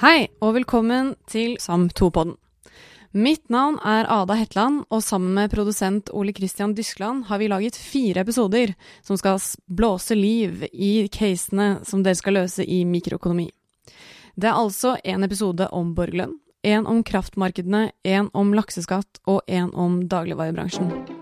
Hei, og velkommen til SAM2-podden. Mitt navn er Ada Hetland, og sammen med produsent Ole Christian Dyskland har vi laget fire episoder som skal blåse liv i casene som dere skal løse i mikroøkonomi. Det er altså en episode om borgerlønn, en om kraftmarkedene, en om lakseskatt og en om dagligvarebransjen.